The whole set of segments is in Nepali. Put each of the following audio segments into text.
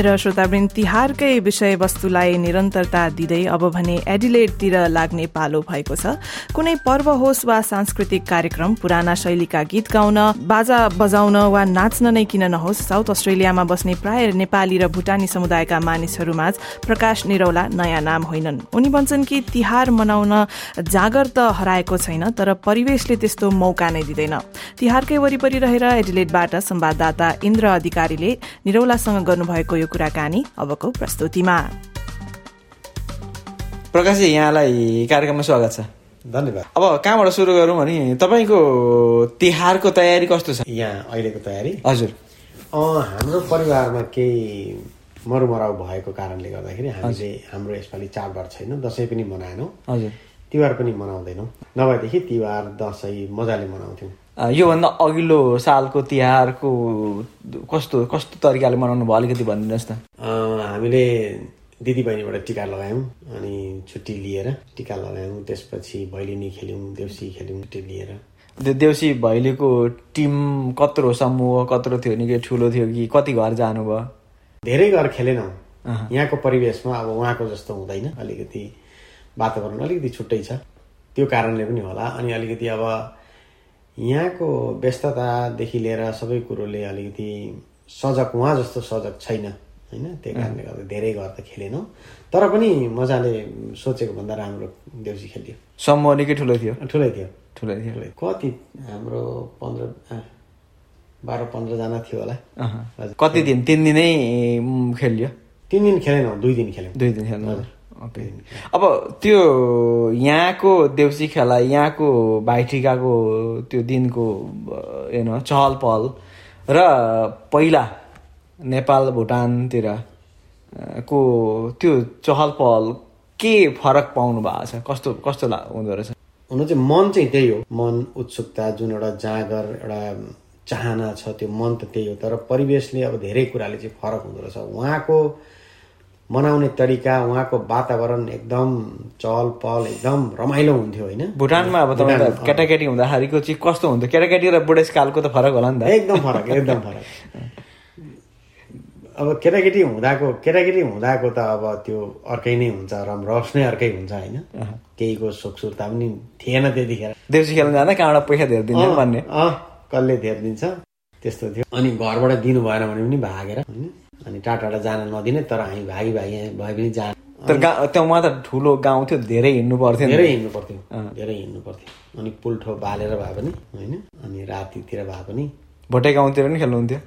र श्रोतावृन्द तिहारकै विषयवस्तुलाई निरन्तरता दिँदै अब भने एडिलेडतिर लाग्ने पालो भएको छ। कुनै पर्व होस् वा सांस्कृतिक कार्यक्रम पुराना शैलीका गीत गाउन बाजा बजाउन वा नाच्न नै किन नहोस् साउथ अस्ट्रेलियामा बस्ने प्राय नेपाली र भूटानी समुदायका मानिसहरूमाझ प्रकाश निरौला नयाँ नाम होइनन्। उनी भन्छन् कि तिहार मनाउन जागर त हराएको छैन तर परिवेशले त्यस्तो मौका नै दिँदैन। तिहारकै वरिपरि रहेर एडिलेडबाट संवाददाता इन्द्र अधिकारीले निरौलासँग गर्नुभएको यो कुराकानी अबको प्रस्तुतिमा। प्रकाशजी यहाँलाई कार्यक्रममा स्वागत छ। धन्यवाद। अब कहाँबाट सुरु गरौँ भने तपाईँको तिहारको तयारी कस्तो छ? यहाँ अहिलेको तयारी? हजुर। हाम्रो परिवारमा केही मरुमराउ भएको कारणले गर्दाखेरि हामीले हाम्रो यसपालि चाडबाड छैन दसैँ पनि मनाएनौँ। हजुर। तिहार पनि मनाउँदैनौँ। नभएदेखि तिहार दसैँ मजाले मनाउँथ्यौँ। योभन्दा अघिल्लो सालको तिहारको कस्तो कस्तो तरिकाले मनाउनु भयो? अलिकति भनिदिनुहोस् न हामीले दिदीबहिनीबाट टिका लगायौँ अनि छुट्टी लिएर टिका लगायौँ। त्यसपछि भैलिनी खेल्यौँ देउसी खेल्यौँ छुट्टी लिएर। त्यो देउसी भैलीको टिम कत्रो समूह कत्रो थियो निकै ठुलो थियो कि कति घर जानुभयो? धेरै घर खेलेनौँ। यहाँको परिवेशमा अब उहाँको जस्तो हुँदैन। अलिकति वातावरण अलिकति छुट्टै छ। त्यो कारणले पनि होला। अनि अलिकति अब यहाँको व्यस्ततादेखि लिएर सबै कुरोले अलिकति सजग उहाँ जस्तो सजग छैन होइन? त्यही कारणले गर्दा धेरै घर त खेलेनौँ तर पनि मजाले सोचेको भन्दा राम्रो देउसी खेलियो समूह निकै ठुलो थियो। ठुलै थियो। ठुलै थियो। कति हाम्रो पन्ध्र बाह्र पन्ध्रजना थियो होला। कति दिन? तिन दिनै खेलियो? तिन दिन खेलेनौँ दुई दिन खेल्यौँ। दुई दिन खेल्नु अब त्यो यहाँको देउसी खेला यहाँको भाइटिकाको त्यो दिनको यु नो चहल पहल र पहिला नेपाल भुटानतिर को त्यो चहल पहल के फरक पाउनु भएको छ? कस्तो कस्तो हुँदो रहेछ? हुन चाहिँ मन चाहिँ त्यही हो। मन उत्सुकता जुन एउटा जाँगर एउटा चाहना छ त्यो मन त त्यही हो। तर परिवेशले अब धेरै कुराले चाहिँ फरक हुँदो रहेछ। उहाँको मनाउने तरिका उहाँको वातावरण एकदम चहल पहल एकदम रमाइलो हुन्थ्यो होइन? भुटानमा अब तपाईँ केटाकेटी हुँदाखेरिको चाहिँ कस्तो हुन्थ्यो? केटाकेटी र बुढेसकालको त फरक होला नि त। एकदम फरक एकदम फरक। अब केटाकेटी हुँदाको केटाकेटी हुँदाको त अब त्यो अर्कै नै हुन्छ रमरस नै अर्कै हुन्छ होइन? केहीको सुखसुरता पनि थिएन त्यतिखेर। देउसी खेल्न जाँदा कहाँबाट पैसा धेर दिने अँ, भन्ने। अँ, कसले धेर दिन्छ? त्यस्तो थियो। अनि घरबाट दिनु भएन भने पनि भागेर होइन? अनि टाढा टाढा जान नदिने तर हामी भागी भागी भए पनि जान। तर गाउँ त्यहाँ त ठुलो गाउँ थियो धेरै हिँड्नु पर्थ्यो। धेरै हिँड्नु पर्थ्यो। धेरै हिँड्नु पर्थ्यो। अनि पुल्ठो बालेर भए पनि होइन? अनि रातितिर भए पनि। भोटे गाउँतिर पनि खेल्नुहुन्थ्यो?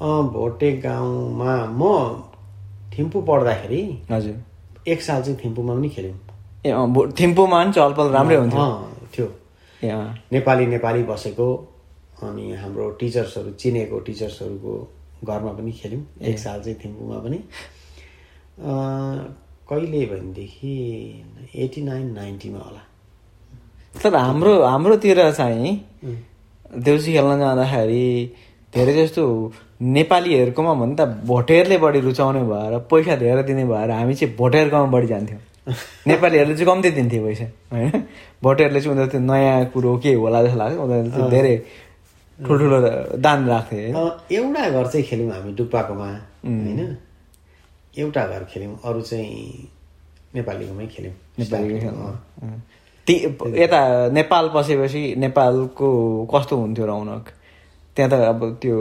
अँ, भोटे गाउँमा म थिम्पू पढ्दाखेरि हजुर। एक साल चाहिँ थिम्पूमा पनि खेल्यौँ। ए अँ, थिम्पूमा पनि चहलपहल राम्रै हुन्थ्यो। थियो। नेपाली नेपाली बसेको अनि हाम्रो टिचर्सहरू चिनेको टिचर्सहरूको घरमा पनि खेल्यौँ एक साल चाहिँ थिम्पूमा पनि। कहिले भनेदेखि एटी नाइन नाइन्टीमा होला। तर हाम्रो हाम्रोतिर चाहिँ देउसी खेल्न जाँदाखेरि धेरै जस्तो नेपालीहरूकोमा भन्दा त भोटेरले बढी रुचाउने भएर पैसा धेरै दिने भएर हामी चाहिँ भोटेरकोमा बढी जान्थ्यौँ। नेपालीहरूले चाहिँ कम्ती दिन्थ्यो पैसा होइन? भोटेरले चाहिँ उनीहरू त्यो नयाँ कुरो के होला जस्तो लाग्छ उनीहरूले धेरै ठुल्ठुलो दान राख्थे। एउटा घर चाहिँ खेल्यौँ हामी डुक्पाकोमा होइन? एउटा घर खेल्यौँ अरू चाहिँ नेपालीकोमै खेल्यौँ। नेपाली यता नेपाल पसेपछि नेपालको कस्तो हुन्थ्यो रौनक त्यहाँ त अब त्यो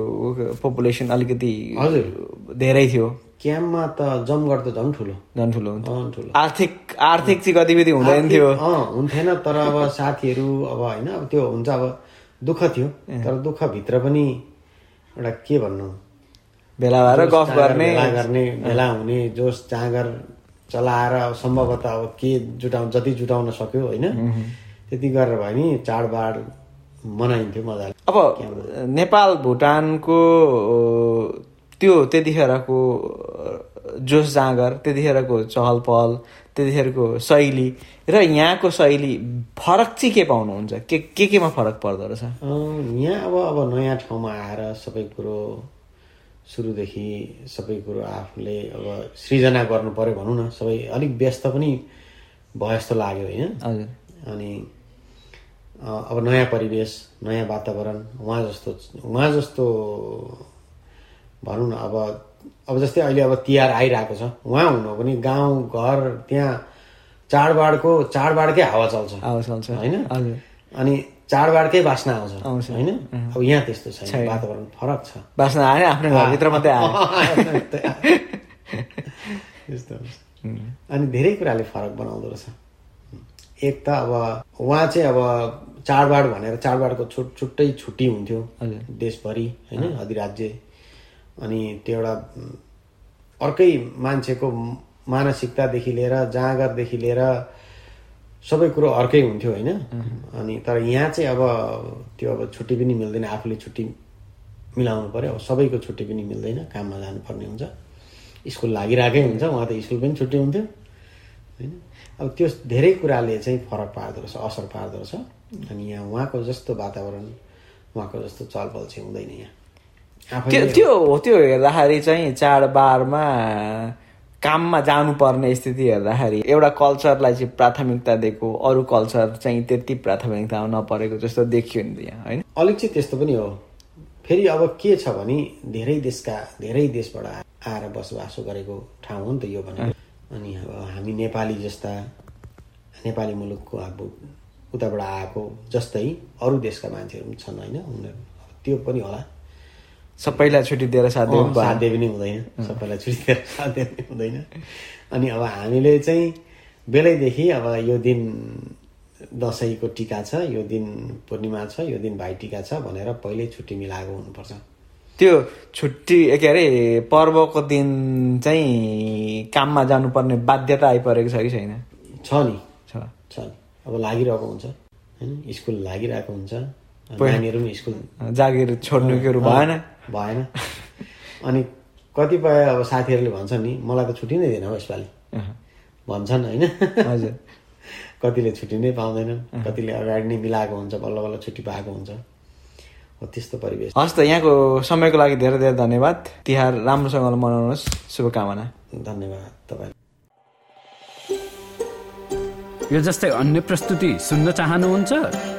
पपुलेसन अलिकति हजुर। धेरै थियो। क्याम्पमा त जमघट त झन् ठुलो। झन् ठुलो ठुलो। आर्थिक आर्थिक चाहिँ गतिविधि हुँदैन थियो। हुन्थेन तर अब साथीहरू अब होइन अब त्यो हुन्छ अब दुःख थियो तर दुःखभित्र पनि एउटा के भन्नु? भेला भएर गफ गर्ने गर्ने भेला हुने जोस जाँगर चलाएर अब सम्भवतः अब के जुटाउनु जति जुटाउन सक्यो होइन? त्यति गरेर भयो नि चाडबाड मनाइन्थ्यो मजाले। अब नेपाल भुटानको त्यो त्यतिखेरको जोस जाँगर त्यतिखेरको चहल पहल त्यतिखेरको शैली र यहाँको शैली फरक चाहिँ के पाउनुहुन्छ? के के केमा फरक पर्दो रहेछ? यहाँ अब अब नयाँ ठाउँमा आएर सबै कुरो सुरुदेखि सबै कुरो आफूले अब सृजना गर्नु पर्यो भनौँ न सबै अलिक व्यस्त पनि भयो जस्तो लाग्यो होइन। हजुर। अनि अब नयाँ परिवेश नयाँ वातावरण उहाँ जस्तो उहाँ जस्तो भनौँ न अब अब जस्तै अहिले अब तिहार आइरहेको छ। उहाँ हुनु हो भने गाउँ घर त्यहाँ चाडबाडको चाडबाडकै हावा चल्छ। हावा चल्छ। होइन। अनि चाडबाडकै बास्ना आउँछ। आउँछ। होइन? अब यहाँ त्यस्तो छैन। छैन। वातावरण फरक छ। बाँच्न आयो आफ्नो घरभित्र मात्रै आयो। त्यस्तो। अनि धेरै कुराले फरक बनाउँदो रहेछ। एक त अब उहाँ चाहिँ अब चाडबाड भनेर चाडबाडको छुट छुट्टै छुट्टी हुन्थ्यो। देशभरि होइन? अधिराज्य अनि त्यो एउटा अर्कै मान्छेको मानसिकतादेखि लिएर जाँगरदेखि लिएर सबै कुरो अर्कै हुन्थ्यो होइन। अनि तर यहाँ चाहिँ अब त्यो अब छुट्टी पनि मिल्दैन आफूले छुट्टी मिलाउनु पर्यो। अब सबैको छुट्टी पनि मिल्दैन काममा जानुपर्ने हुन्छ। स्कुल लागिरहेकै हुन्छ उहाँ त स्कुल पनि छुट्टी हुन्थ्यो। होइन? अब त्यो धेरै कुराले चाहिँ फरक पार्दो रहेछ असर पार्दो रहेछ। अनि यहाँ उहाँको जस्तो वातावरण उहाँको जस्तो चलपल चाहिँ हुँदैन यहाँ। त्यो त्यो हो त्यो हेर्दाखेरि चाहिँ चाडबाडमा काममा जानुपर्ने स्थिति हेर्दाखेरि एउटा कल्चरलाई चाहिँ प्राथमिकता दिएको अरू कल्चर चाहिँ त्यति प्राथमिकता नपरेको जस्तो देखियो नि त यहाँ होइन? अलिक चाहिँ त्यस्तो पनि हो। फेरि अब के छ भने धेरै देशका धेरै देशबाट आएर बसोबासो गरेको ठाउँ हो नि त यो भने अनि अब हामी नेपाली जस्ता नेपाली मुलुकको अब उताबाट आएको जस्तै अरू देशका मान्छेहरू पनि छन् होइन? उनीहरू त्यो पनि होला। सबैलाई छुट्टी दिएर साध्य पनि भएन। साध्य पनि हुँदैन। सबैलाई छुट्टी दिएर साध्य पनि हुँदैन। अनि अब हामीले चाहिँ बेलैदेखि अब यो दिन दसैँको टिका छ यो दिन पूर्णिमा छ यो दिन भाइ टिका छ भनेर पहिल्यै छुट्टी मिलाएको हुनुपर्छ। त्यो छुट्टी के अरे पर्वको दिन चाहिँ काममा जानुपर्ने बाध्यता आइपरेको छ कि छैन? छ नि। छ। छ नि। अब लागिरहेको हुन्छ। होइन? स्कुल लागिरहेको हुन्छ। नानीहरू पनि स्कुल जागिर छोड्नुकोहरू भएन? भएन। अनि कतिपय अब साथीहरूले भन्छन् नि मलाई त छुट्टी नै दिएन हौ यसपालि। भन्छन् होइन? हजुर। कतिले छुट्टी नै पाउँदैनन् कतिले अगाडि नै मिलाएको हुन्छ बल्ल बल्ल छुट्टी पाएको हुन्छ। हो त्यस्तो परिवेश। हस् त यहाँको समयको लागि धेरै धेरै धन्यवाद। तिहार राम्रोसँगले मनाउनुहोस्। शुभकामना। धन्यवाद तपाईँ यो जस्तै अन्य प्रस्तुति सुन्न चाहनुहुन्छ?